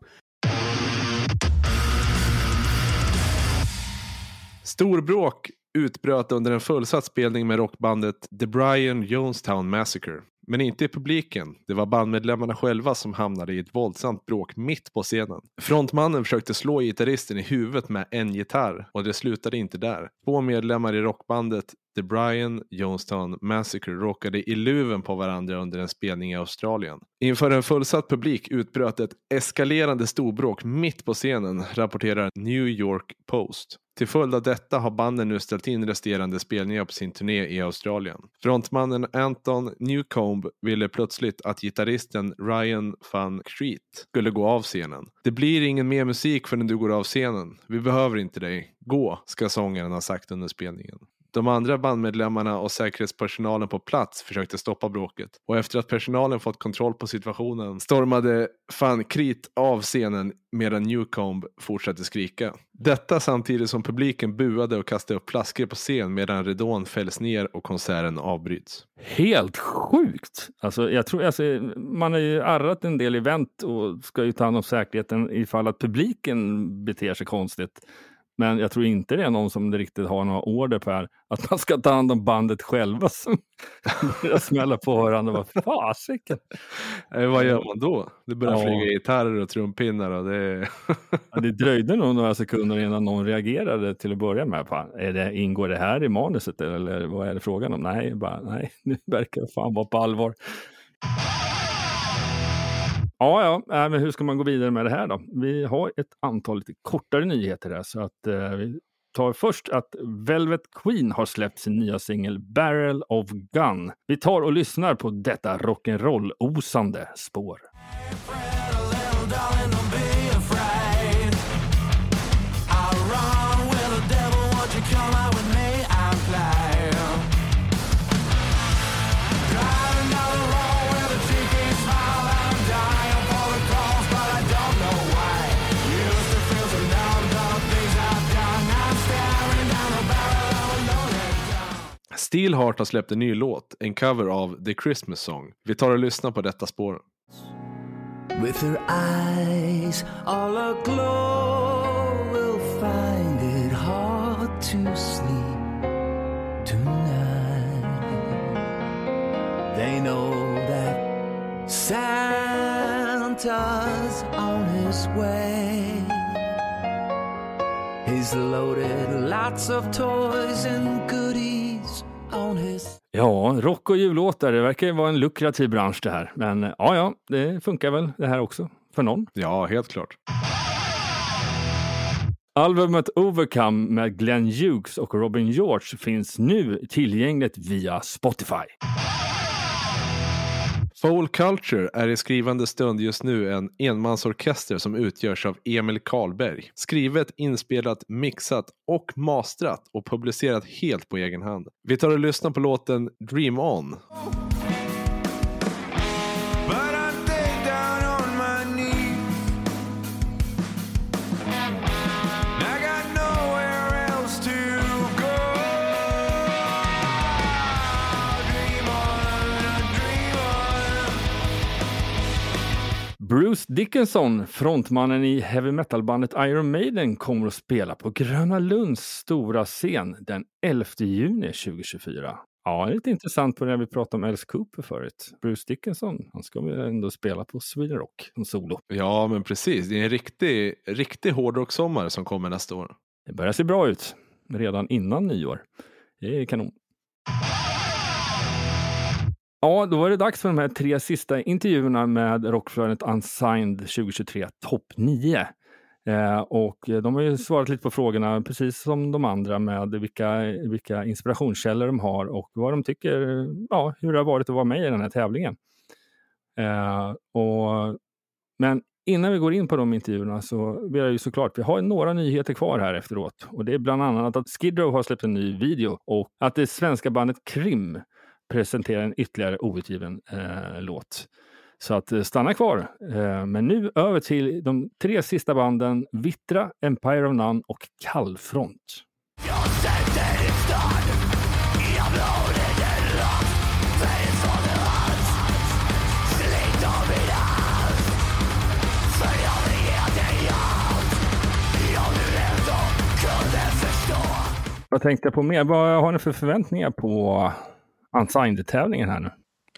[SPEAKER 2] Storbråk utbröt under en fullsatt spelning med rockbandet The Brian Jonestown Massacre. Men inte i publiken. Det var bandmedlemmarna själva som hamnade i ett våldsamt bråk mitt på scenen. Frontmannen försökte slå gitarristen i huvudet med en gitarr och det slutade inte där. Två medlemmar i rockbandet The Brian Jonestown Massacre råkade i luven på varandra under en spelning i Australien. Inför en fullsatt publik utbröt ett eskalerande storbråk mitt på scenen, rapporterar New York Post. Till följd av detta har banden nu ställt in resterande spelningar på sin turné i Australien. Frontmannen Anton Newcomb ville plötsligt att gitarristen Ryan van Creet skulle gå av scenen. Det blir ingen mer musik förrän du går av scenen. Vi behöver inte dig. Gå, ska sångaren ha sagt under spelningen. De andra bandmedlemmarna och säkerhetspersonalen på plats försökte stoppa bråket och efter att personalen fått kontroll på situationen stormade van Krit av scenen medan Newcomb fortsatte skrika. Detta samtidigt som publiken buade och kastade upp flaskor på scen medan ridån fälls ner och konserten avbryts.
[SPEAKER 1] Helt sjukt! Alltså, jag tror, alltså, man har ju arrat en del event och ska ju ta hand om säkerheten ifall att publiken beter sig konstigt. Men jag tror inte det är någon som riktigt har några order på här, att man ska ta hand om bandet själva som smälla på varandra. Vad fasiken!
[SPEAKER 2] Eh, vad gör man då? Det börjar
[SPEAKER 1] Ja.
[SPEAKER 2] flyga gitarrer och trumpinnar och det...
[SPEAKER 1] Ja, det dröjde nog några sekunder innan någon reagerade till att börja med. Fan, är det, ingår det här i manuset eller vad är det frågan om? Nej, bara, nej nu verkar det fan vara på allvar. Ja, ja, äh, men hur ska man gå vidare med det här då? Vi har ett antal lite kortare nyheter här så att eh, vi tar först att Velvet Queen har släppt sin nya singel Barrel of Gun. Vi tar och lyssnar på detta rock'n'roll-osande spår.
[SPEAKER 2] Steelheart har släppt en ny låt, en cover av The Christmas Song. Vi tar och lyssnar på detta spår.
[SPEAKER 3] With her eyes all aglow, we'll find it hard to sleep tonight. They know that Santa's on his way. He's loaded lots of toys and goodies
[SPEAKER 1] Ja, rock och jullåtar, det verkar ju vara en lukrativ bransch det här. Men ja, ja, det funkar väl det här också för någon.
[SPEAKER 2] Ja, helt klart.
[SPEAKER 1] Albumet Overcome med Glenn Hughes och Robin George finns nu tillgängligt via Spotify.
[SPEAKER 2] Soul Culture är i skrivande stund just nu en enmansorkester som utgörs av Emil Karlberg. Skrivet, inspelat, mixat och mastrat och publicerat helt på egen hand. Vi tar och lyssnar på låten Dream On.
[SPEAKER 1] Bruce Dickinson, frontmannen i heavy metal-bandet Iron Maiden, kommer att spela på Gröna Lunds stora scen den 11 juni 2024. Ja, det är lite intressant på det vi pratade om Alice Cooper förut. Bruce Dickinson, han ska väl ändå spela på Sweden Rock som solo.
[SPEAKER 2] Ja, men precis. Det är en riktig, riktig hårdrockssommar som kommer nästa år.
[SPEAKER 1] Det börjar se bra ut redan innan nyår. Det är kanon. Ja, då var det dags för de här tre sista intervjuerna med Rockflödet Unsigned 2023 topp 9. Eh, och de har ju svarat lite på frågorna, precis som de andra, med vilka, vilka inspirationskällor de har och vad de tycker, ja, hur det har varit att vara med i den här tävlingen. Eh, och, men innan vi går in på de intervjuerna så vill jag ju såklart, vi har några nyheter kvar här efteråt. Och det är bland annat att Skid Row har släppt en ny video och att det svenska bandet Krim presentera en ytterligare outgiven eh, låt. Så att eh, stanna kvar. Eh, men nu över till de tre sista banden Vittra, Empire of None och Kallfront. Vad tänkte jag på mer? Vad har ni för förväntningar på Unsigned-tävlingen här nu?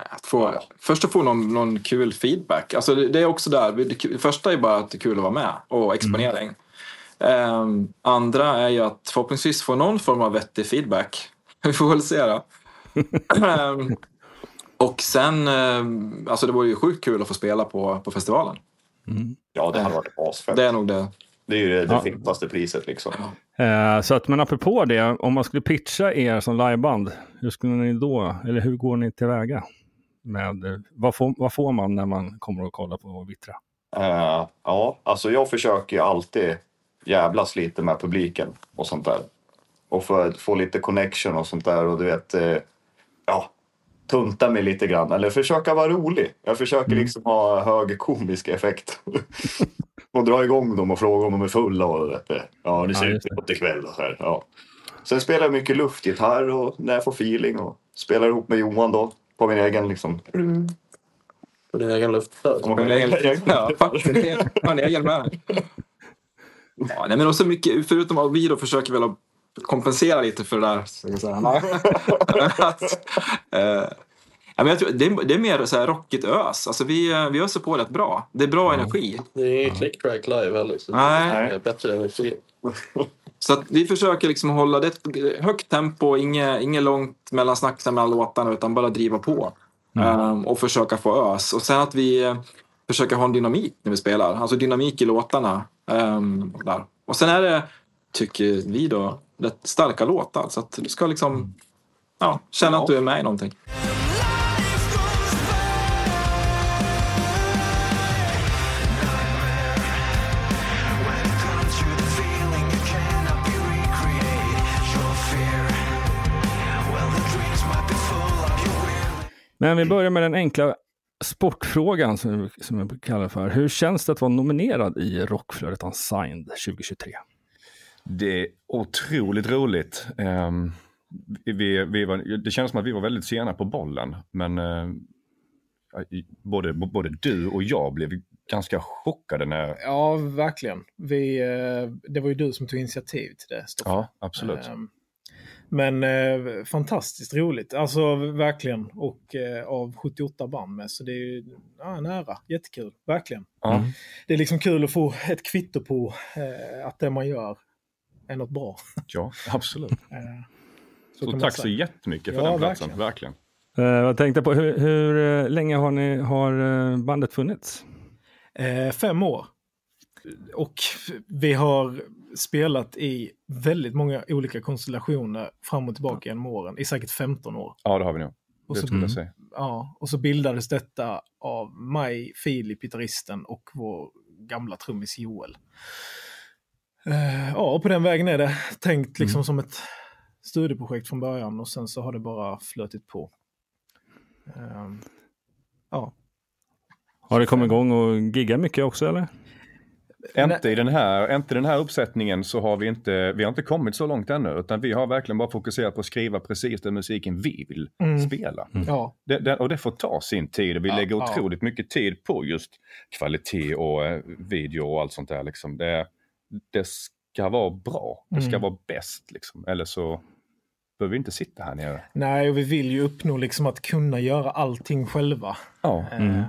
[SPEAKER 15] Att få, Först att få någon, någon kul feedback. Alltså det, det är också där. Det, det första är bara att det är kul att vara med och exponering. Ehm, andra är ju att förhoppningsvis få någon form av vettig feedback. Vi får väl se då. Ehm, och sen, ehm, alltså det vore ju sjukt kul att få spela på, på festivalen.
[SPEAKER 16] Ja, det hade varit asfett.
[SPEAKER 15] Det är nog det.
[SPEAKER 16] Det är ju det, det
[SPEAKER 1] Ja.
[SPEAKER 16] fetaste priset liksom.
[SPEAKER 1] Eh, så att, men apropå det, om man skulle pitcha er som liveband, hur skulle ni då, eller hur går ni tillväga? Med, vad, får, vad får man när man kommer och kollar på Vittra?
[SPEAKER 16] Eh, ja, alltså jag försöker ju alltid jävlas lite med publiken och sånt där. Och för att få lite connection och sånt där och du vet, eh, ja, tunta mig lite grann. Eller försöka vara rolig. Jag försöker liksom ha hög komisk effekt. och dra igång dem och fråga om de är fulla och vet du, ja, ni
[SPEAKER 1] Ja,
[SPEAKER 16] ser
[SPEAKER 1] just
[SPEAKER 16] ut på ikväll och så här. Ja. Sen spelar jag mycket luftgitarr och när jag får feeling och spelar ihop med Johan då på min egen liksom.
[SPEAKER 4] På din egen luftgitarr?
[SPEAKER 16] På min egen-
[SPEAKER 15] Ja, faktiskt. Det är en egen med. Ja, nej, men också mycket, förutom att vi då försöker väl att kompensera lite för det där. Så säga. att, eh, ja, men jag tror, det, är, det är mer så här rockigt ös. Alltså vi, eh, vi öser på rätt bra. Det är bra energi.
[SPEAKER 4] Det är inget click track live heller. Så
[SPEAKER 15] Nej.
[SPEAKER 4] Det är bättre energi.
[SPEAKER 15] Så att vi försöker liksom hålla det högt tempo, inget, inget långt mellansnack mellan låtarna utan bara driva på. Ehm, och försöka få ös. Och sen att vi eh, försöker ha en dynamik när vi spelar. Alltså dynamik i låtarna. ehm, där. Och sen är det, tycker vi då, rätt starka låtar. Så att du ska liksom ja, känna att du är med i någonting.
[SPEAKER 1] Men vi börjar med den enkla sportfrågan som, vi- som jag kallar det för. Hur känns det att vara nominerad i Rockflödet Unsigned 2023?
[SPEAKER 17] Det är otroligt roligt. Ehm, vi, vi var, det känns som att vi var väldigt sena på bollen, men i- både, både du och jag blev ganska chockade när...
[SPEAKER 18] Ja, verkligen. Vi, eh, det var ju du som tog initiativ till det, Stoffe.
[SPEAKER 17] Ja, absolut.
[SPEAKER 18] Ehm, Men eh, fantastiskt roligt, alltså verkligen. Och eh, av 78 band med, så det är ju ja, nära. Jättekul, verkligen.
[SPEAKER 17] Ja.
[SPEAKER 18] Det är liksom kul att få ett kvitto på eh, att det man gör är något bra.
[SPEAKER 17] Ja, absolut.
[SPEAKER 18] Eh,
[SPEAKER 17] Så,
[SPEAKER 18] man
[SPEAKER 17] tack så jättemycket för
[SPEAKER 18] Ja,
[SPEAKER 17] den platsen.
[SPEAKER 18] verkligen.
[SPEAKER 17] Verkligen.
[SPEAKER 1] Eh, jag tänkte på, hur, hur eh, länge har, ni, har bandet funnits?
[SPEAKER 18] Eh, fem år. Och vi har spelat i väldigt många olika konstellationer fram och tillbaka genom åren, i säkert 15 år.
[SPEAKER 17] Ja, det har vi nog.
[SPEAKER 18] Och
[SPEAKER 17] Det
[SPEAKER 18] så,
[SPEAKER 17] skulle jag säga.
[SPEAKER 18] ja, och så bildades detta av mig, Filip, gitarristen och vår gamla trummis Joel. Eh, ja, och på den vägen är det tänkt liksom som ett studieprojekt från början och sen så har det bara flötit på. Eh, ja.
[SPEAKER 1] Har det kommit igång och gigga mycket också eller?
[SPEAKER 17] Inte i, den här, inte den här uppsättningen så har vi inte, vi har inte kommit så långt ännu, utan vi har verkligen bara fokuserat på att skriva precis den musiken vi vill
[SPEAKER 18] Mm.
[SPEAKER 17] spela.
[SPEAKER 18] Ja.
[SPEAKER 17] Det, det, och det får ta sin tid och vi
[SPEAKER 18] Ja,
[SPEAKER 17] lägger
[SPEAKER 18] ja.
[SPEAKER 17] otroligt mycket tid på just kvalitet och eh, video och allt sånt där. Liksom. Det, det ska vara bra, det ska
[SPEAKER 18] Mm.
[SPEAKER 17] vara bäst liksom. Eller så behöver vi inte sitta här nere.
[SPEAKER 18] Nej, och vi vill ju uppnå liksom att kunna göra allting själva.
[SPEAKER 17] Ja.
[SPEAKER 18] Eh,
[SPEAKER 1] Mm.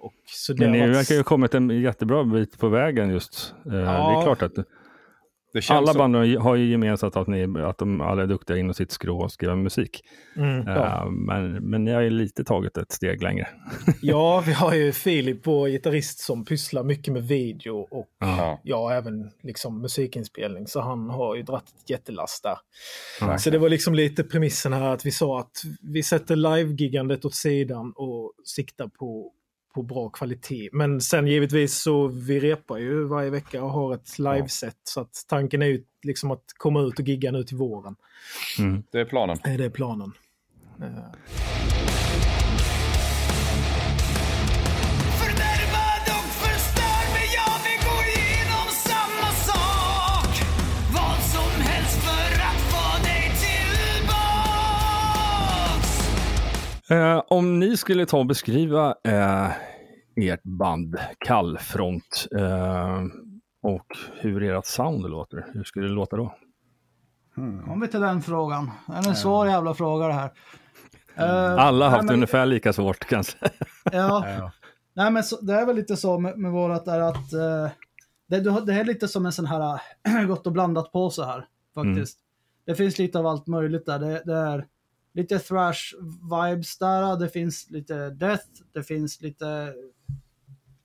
[SPEAKER 18] Och så
[SPEAKER 1] Men ni verkar ju ha kommit en jättebra bit på vägen just. Eh, Det
[SPEAKER 18] Ja.
[SPEAKER 1] är klart att alla band har- har ju gemensamt att, ni, att de alla är duktiga inom sitt skrå och skriva musik.
[SPEAKER 18] Mm,
[SPEAKER 1] Eh,
[SPEAKER 18] ja.
[SPEAKER 1] men, men ni har ju lite tagit ett steg längre.
[SPEAKER 18] Ja, vi har ju Filip, vår gitarrist, som pysslar mycket med video och
[SPEAKER 1] Ja.
[SPEAKER 18] ja, även liksom musikinspelning. Så han har ju dratt ett jättelass där.
[SPEAKER 1] Ja.
[SPEAKER 18] Så det var liksom lite premissen här att vi sa att vi sätter live-giggandet åt sidan och siktar på, på bra kvalitet. Men sen givetvis så vi repar ju varje vecka och har ett liveset. Så att tanken är ju liksom att komma ut och gigga nu till våren.
[SPEAKER 17] Det är planen.
[SPEAKER 18] Eh, Det är planen. Eh,
[SPEAKER 1] Eh, om ni skulle ta och beskriva eh, ert band Kallfront eh, och hur ert sound låter, hur skulle det låta då?
[SPEAKER 19] Om vi tar den frågan. Det är en svår jävla fråga det här. Eh,
[SPEAKER 1] Alla har haft
[SPEAKER 19] men-
[SPEAKER 1] ungefär lika svårt kanske.
[SPEAKER 19] Ja. Nej, men så, det är väl lite så med, med vårat är att eh, det, det är lite som en sån här gott och blandat på så här faktiskt. Det finns lite av allt möjligt där. Det, det är lite thrash vibes där. Det finns lite death. Det finns lite,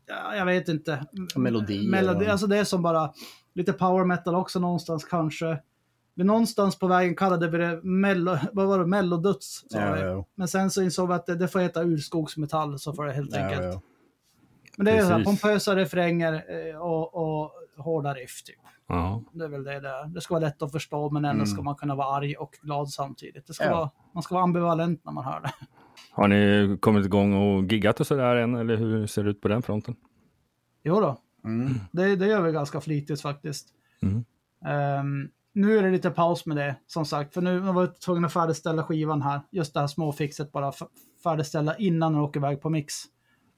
[SPEAKER 19] ja, jag vet inte.
[SPEAKER 20] Melodier
[SPEAKER 19] Melodi, alltså det är som bara lite power metal också någonstans kanske. Men någonstans på vägen kallade vi det mello, vad var det, mellodöds. sa
[SPEAKER 20] Ja, ja.
[SPEAKER 19] Men sen så insåg vi att det, det får heta urskogsmetall så får det helt enkelt.
[SPEAKER 20] ja.
[SPEAKER 19] Men det är så här, pompösa refränger eh, och, och hårda riff typ.
[SPEAKER 1] Ja.
[SPEAKER 19] Det är väl det det är. Det ska vara lätt att förstå men ändå
[SPEAKER 1] Mm.
[SPEAKER 19] ska man kunna vara arg och glad samtidigt. Det ska
[SPEAKER 1] Ja.
[SPEAKER 19] vara, man ska vara ambivalent när man hör det.
[SPEAKER 1] Har ni kommit igång och giggat och sådär än? Eller hur ser det ut på den fronten?
[SPEAKER 19] Jo då. Det, det gör vi ganska flitigt faktiskt.
[SPEAKER 1] Mm.
[SPEAKER 19] Ehm, nu är det lite paus med det, som sagt. För nu var jag tvungen att färdigställa skivan här. Just det här småfixet bara. Färdigställa innan den åker iväg på mix.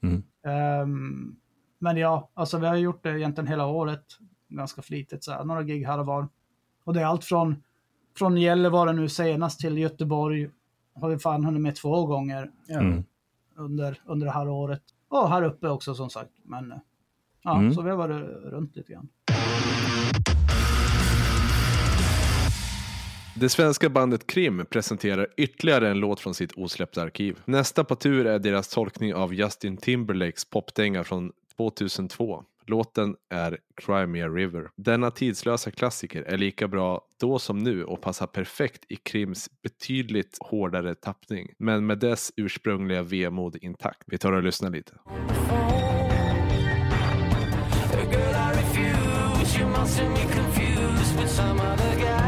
[SPEAKER 1] Mm.
[SPEAKER 19] Ehm, men ja, alltså vi har gjort det egentligen hela året. Ganska flitigt så här. Några gig här och var. Och det är allt från, från Gällivare nu senast till Göteborg. Har vi fan hunnit med två gånger.
[SPEAKER 1] Mm.
[SPEAKER 19] Under, under det här året. Och här uppe också som sagt. Men eh, ja,
[SPEAKER 2] Mm.
[SPEAKER 19] så vi har varit runt lite grann.
[SPEAKER 2] Det svenska bandet Krim presenterar ytterligare en låt från sitt osläppta arkiv. Nästa på tur är deras tolkning av Justin Timberlakes popdänga från 2002. Låten är Crimea River. Denna tidslösa klassiker är lika bra då som nu och passar perfekt i Krims betydligt hårdare tappning, men med dess ursprungliga vemod intakt. Vi tar och lyssnar lite.
[SPEAKER 3] Girl,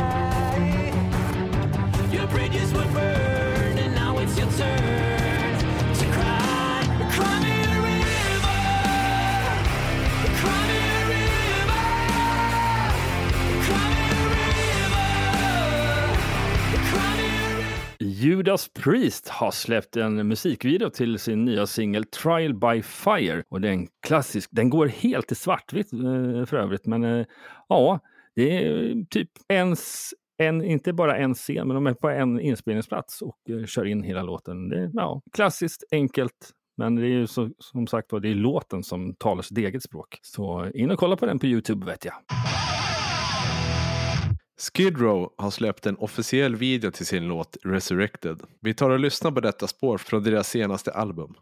[SPEAKER 1] Judas Priest har släppt en musikvideo till sin nya singel Trial by Fire. Och det är en klassisk, den går helt i svartvitt eh, för övrigt. Men eh, ja, det är eh, typ en, en, inte bara en scen, men de är på en inspelningsplats och kör in hela låten. Det är ja, klassiskt, enkelt. Men det är ju så, som sagt var, det är låten som talar sitt eget språk. Så in och kolla på den på Youtube vet jag.
[SPEAKER 2] Skid Row har släppt en officiell video till sin låt Resurrected. Vi tar och lyssnar på detta spår från deras senaste album.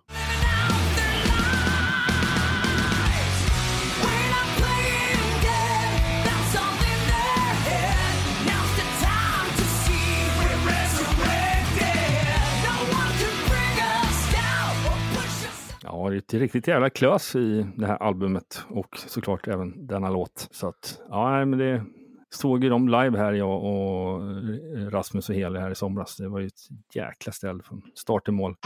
[SPEAKER 1] Ja, det är ett riktigt jävla klös i det här albumet och såklart även denna låt. Så att, ja, nej, men det såg ju dem live här, jag och eh, Rasmus och Heli här i somras. Det var ju ett jäkla ställ från start till mål.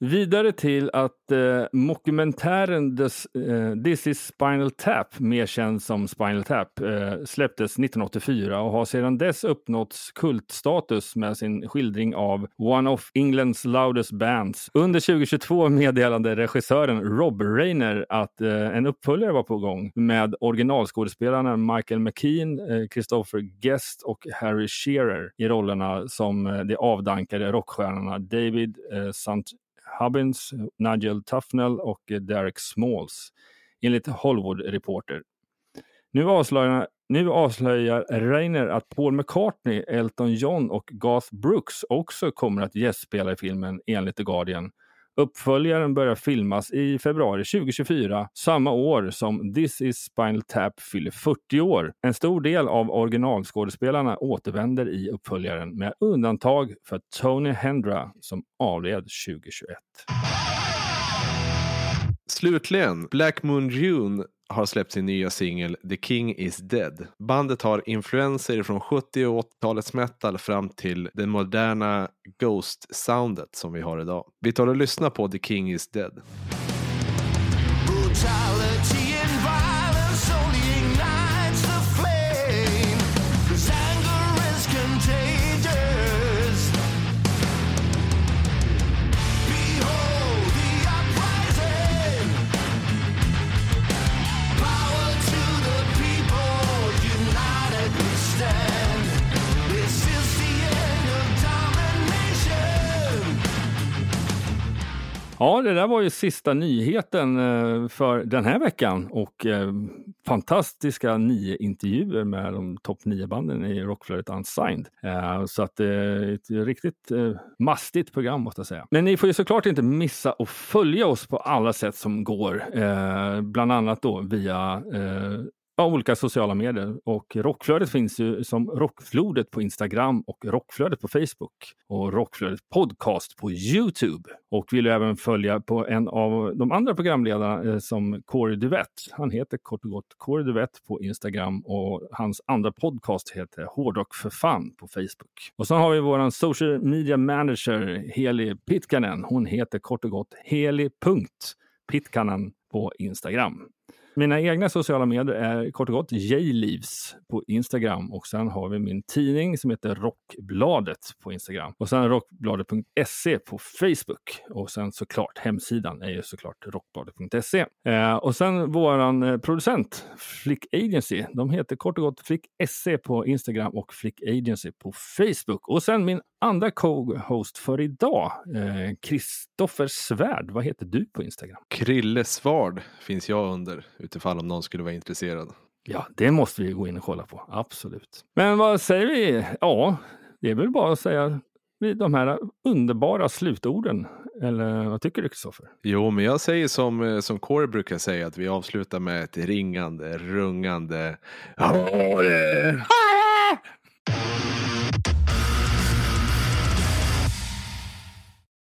[SPEAKER 1] Vidare till att eh, mockumentären This, eh, This is Spinal Tap, mer känd som Spinal Tap, eh, släpptes 1984 och har sedan dess uppnått kultstatus med sin skildring av One of Englands loudest bands. Under 2022 meddelade regissören Rob Reiner att eh, en uppföljare var på gång med originalskådespelarna Michael McKean, eh, Christopher Guest och Harry Shearer i rollerna som eh, de avdankade rockstjärnorna David eh, St. Hubbins, Nigel Tufnell och Derek Smalls, enligt Hollywood Reporter. Nu avslöjar, nu avslöjar Reiner att Paul McCartney, Elton John och Garth Brooks också kommer att gästspela i filmen enligt The Guardian. Uppföljaren börjar filmas i februari 2024, samma år som This is Spinal Tap fyller 40 år. En stor del av originalskådespelarna återvänder i uppföljaren med undantag för Tony Hendra som avled 2021.
[SPEAKER 2] Slutligen, Black Moon June har släppt sin nya singel The King is Dead. Bandet har influenser från 70 och 80-talets metal fram till det moderna Ghost-soundet som vi har idag. Vi tar och lyssnar på The King is Dead.
[SPEAKER 1] Ja, det där var ju sista nyheten eh, för den här veckan och eh, fantastiska nio intervjuer med de topp nio banden i Rockflödet Unsigned. Eh, så att det är ett riktigt mastigt program måste jag säga. Men ni får ju såklart inte missa att följa oss på alla sätt som går, bland annat då via Ja, olika sociala medier. Och Rockflödet finns ju som Rockflodet på Instagram och Rockflödet på Facebook. Och Rockflödet Podcast på Youtube. Och vill även följa på en av de andra programledarna eh, som Corey Duvett. Han heter kort och gott Corey Duvett på Instagram och hans andra podcast heter Hårdrock för fan på Facebook. Och så har vi våran social media manager Heli Pitkanen. Hon heter kort och gott Heli.Pitkanen på Instagram. Mina egna sociala medier är kort och gott J-Leaves på Instagram och sen har vi min tidning som heter Rockbladet på Instagram och sen rockbladet.se på Facebook och sen såklart hemsidan är ju såklart rockbladet.se. Eh, och sen våran eh, producent Flick Agency. De heter kort och gott Flick SE på Instagram och Flick Agency på Facebook. Och sen min andra co-host för idag, Kristoffer Svärd. Vad heter du på Instagram?
[SPEAKER 2] Krille Svard finns jag under utifall om någon skulle vara intresserad.
[SPEAKER 1] Ja, det måste vi gå in och kolla på. Absolut. Men vad säger vi? Ja, det är väl bara att säga de här underbara slutorden. Eller vad tycker du Kristoffer?
[SPEAKER 2] Jo, men jag säger som, eh, som Corey brukar säga att vi avslutar med ett ringande, rungande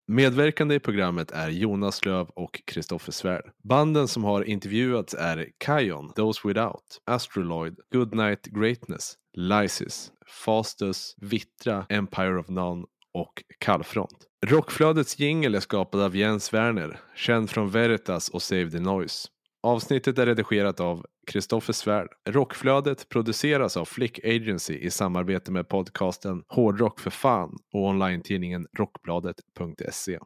[SPEAKER 2] Medverkande i programmet är Jonas Löv och Kristoffer Svärd. Banden som har intervjuats är Kion, Those Without, Astroloid, Goodnight Greatness, Lysis, Fastus, Vittra, Empire of None och Kallfront. Rockflödets jingel är skapad av Jens Werner, känd från Veritas och Save the Noise. Avsnittet är redigerat av Kristoffer Svärd. Rockflödet produceras av Flick Agency i samarbete med podcasten Hårdrock för fan och online-tidningen rockbladet.se.